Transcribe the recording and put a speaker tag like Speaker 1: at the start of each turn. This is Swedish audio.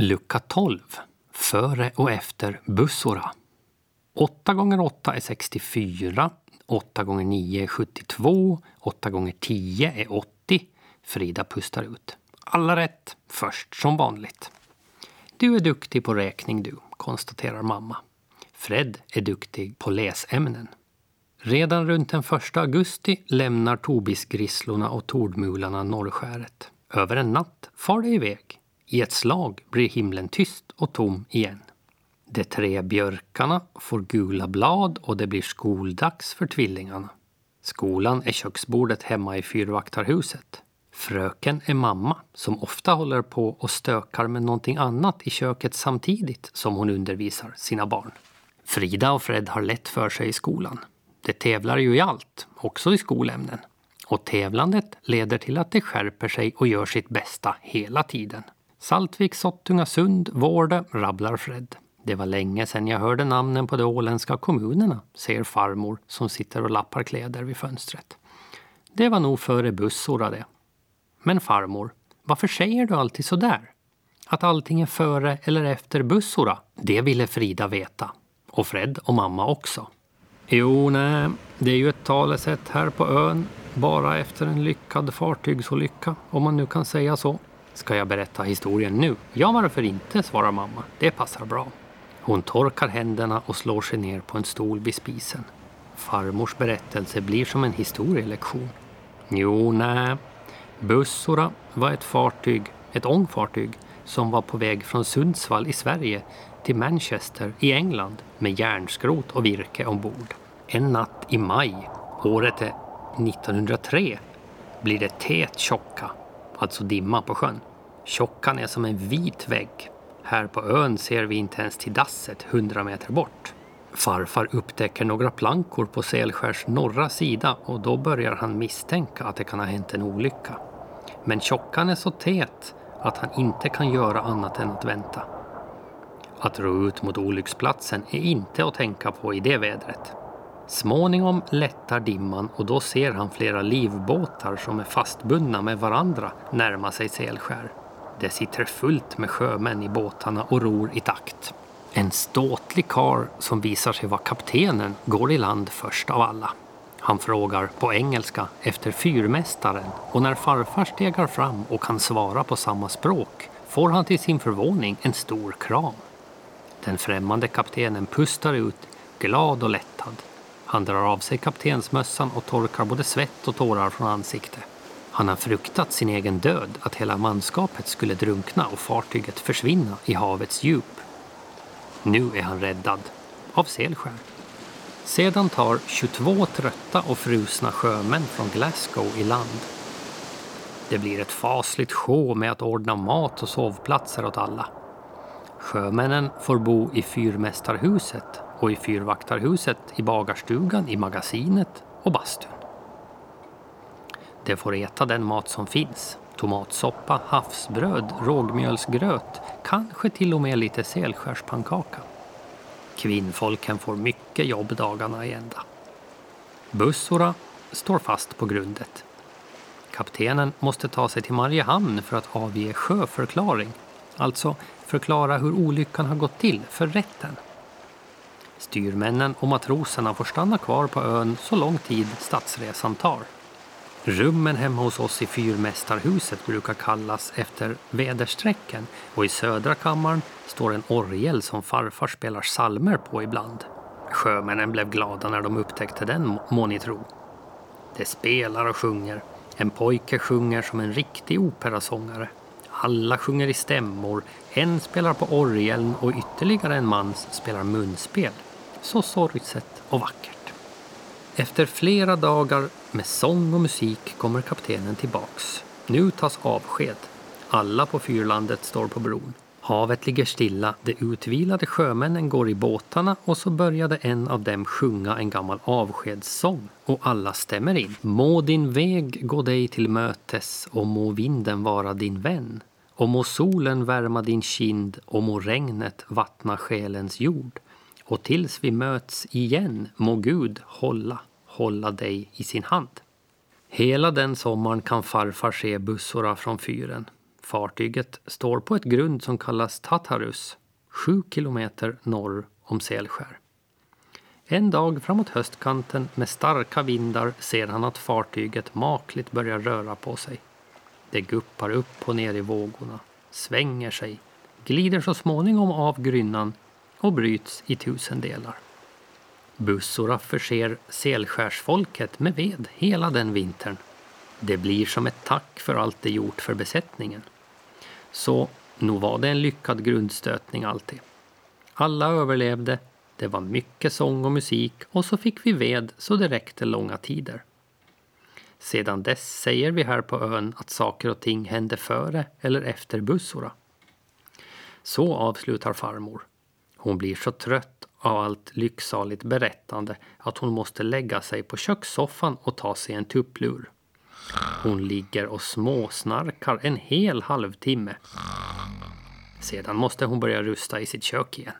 Speaker 1: Lucka 12. Före och efter Bussora. 8 gånger 8 är 64. 8 gånger 9 är 72. 8 gånger 10 är 80. Frida pustar ut. Alla rätt, först som vanligt. Du är duktig på räkning du, konstaterar mamma. Fred är duktig på läsämnen. Redan runt den 1 augusti lämnar tobisgrisslorna och tordmularna norrskäret. Över en natt far de iväg. I ett slag blir himlen tyst och tom igen. De tre björkarna får gula blad och det blir skoldags för tvillingarna. Skolan är köksbordet hemma i fyrvaktarhuset. Fröken är mamma som ofta håller på och stökar med någonting annat i köket samtidigt som hon undervisar sina barn. Frida och Fred har lätt för sig i skolan. De tävlar ju i allt, också i skolämnen. Och tävlandet leder till att de skärper sig och gör sitt bästa hela tiden. Saltvik, Sottunga, Sund, Vårde, rabblar Fred. Det var länge sedan jag hörde namnen på de åländska kommunerna, säger farmor som sitter och lappar kläder vid fönstret. Det var nog före bussorna det. Men farmor, varför säger du alltid så där? Att allting är före eller efter bussorna? Det ville Frida veta. Och Fred och mamma också. Jo, nej, det är ju ett talesätt här på ön. Bara efter en lyckad fartygsolycka, om man nu kan säga så. Ska jag berätta historien nu? Ja, varför inte, svarar mamma. Det passar bra. Hon torkar händerna och slår sig ner på en stol vid spisen. Farmors berättelse blir som en historielektion. Jo, nej. Bussora var ett fartyg, ett ångfartyg, som var på väg från Sundsvall i Sverige till Manchester i England med järnskrot och virke ombord. En natt i maj, året är 1903, blir det tät tjocka, alltså dimma på sjön. Tjockan är som en vit vägg. Här på ön ser vi inte ens till dasset hundra meter bort. Farfar upptäcker några plankor på Selskärs norra sida och då börjar han misstänka att det kan ha hänt en olycka. Men tjockan är så tät att han inte kan göra annat än att vänta. Att ro ut mot olycksplatsen är inte att tänka på i det vädret. Småningom lättar dimman och då ser han flera livbåtar som är fastbundna med varandra närma sig Selskär. Det sitter fullt med sjömän i båtarna och ror i takt. En ståtlig kar som visar sig vara kaptenen går i land först av alla. Han frågar på engelska efter fyrmästaren och när farfar stegar fram och kan svara på samma språk får han till sin förvåning en stor kram. Den främmande kaptenen pustar ut, glad och lättad. Han drar av sig kaptensmössan och torkar både svett och tårar från ansiktet. Han har fruktat sin egen död, att hela manskapet skulle drunkna och fartyget försvinna i havets djup. Nu är han räddad, av Selskär. Sedan tar 22 trötta och frusna sjömän från Glasgow i land. Det blir ett fasligt sjå med att ordna mat och sovplatser åt alla. Sjömännen får bo i fyrmästarhuset och i fyrvaktarhuset, i bagarstugan, i magasinet och bastun. De får äta den mat som finns. Tomatsoppa, havsbröd, rågmjölsgröt, kanske till och med lite selskärspannkaka. Kvinnfolken får mycket jobb dagarna i ända. Bussora står fast på grundet. Kaptenen måste ta sig till Mariehamn för att avge sjöförklaring, alltså förklara hur olyckan har gått till för rätten. Styrmännen och matroserna får stanna kvar på ön så lång tid stadsresan tar. Rummen hemma hos oss i fyrmästarhuset brukar kallas efter väderstrecken och i södra kammaren står en orgel som farfar spelar salmer på ibland. Sjömännen blev glada när de upptäckte den, må ni tro. De spelar och sjunger. En pojke sjunger som en riktig operasångare. Alla sjunger i stämmor, en spelar på orgeln och ytterligare en man spelar munspel. Så sorgset och vackert. Efter flera dagar med sång och musik kommer kaptenen tillbaks. Nu tas avsked. Alla på fyrlandet står på bron. Havet ligger stilla, de utvilade sjömännen går i båtarna och så började en av dem sjunga en gammal avskedssång och alla stämmer in. Må din väg gå dig till mötes och må vinden vara din vän. Och må solen värma din kind och må regnet vattna själens jord. Och tills vi möts igen må Gud hålla, hålla dig i sin hand. Hela den sommaren kan farfar se bussorna från fyren. Fartyget står på ett grund som kallas Tatarus, sju kilometer norr om Selskär. En dag framåt höstkanten med starka vindar ser han att fartyget makligt börjar röra på sig. Det guppar upp och ner i vågorna, svänger sig, glider så småningom av grynnan och bryts i tusen delar. Bussora förser Selskärsfolket med ved hela den vintern. Det blir som ett tack för allt det gjort för besättningen. Så nog var det en lyckad grundstötning alltid. Alla överlevde, det var mycket sång och musik och så fick vi ved så det räckte långa tider. Sedan dess säger vi här på ön att saker och ting hände före eller efter Bussora. Så avslutar farmor. Hon blir så trött av allt lycksaligt berättande att hon måste lägga sig på kökssoffan och ta sig en tupplur. Hon ligger och småsnarkar en hel halvtimme. Sedan måste hon börja rusta i sitt kök igen.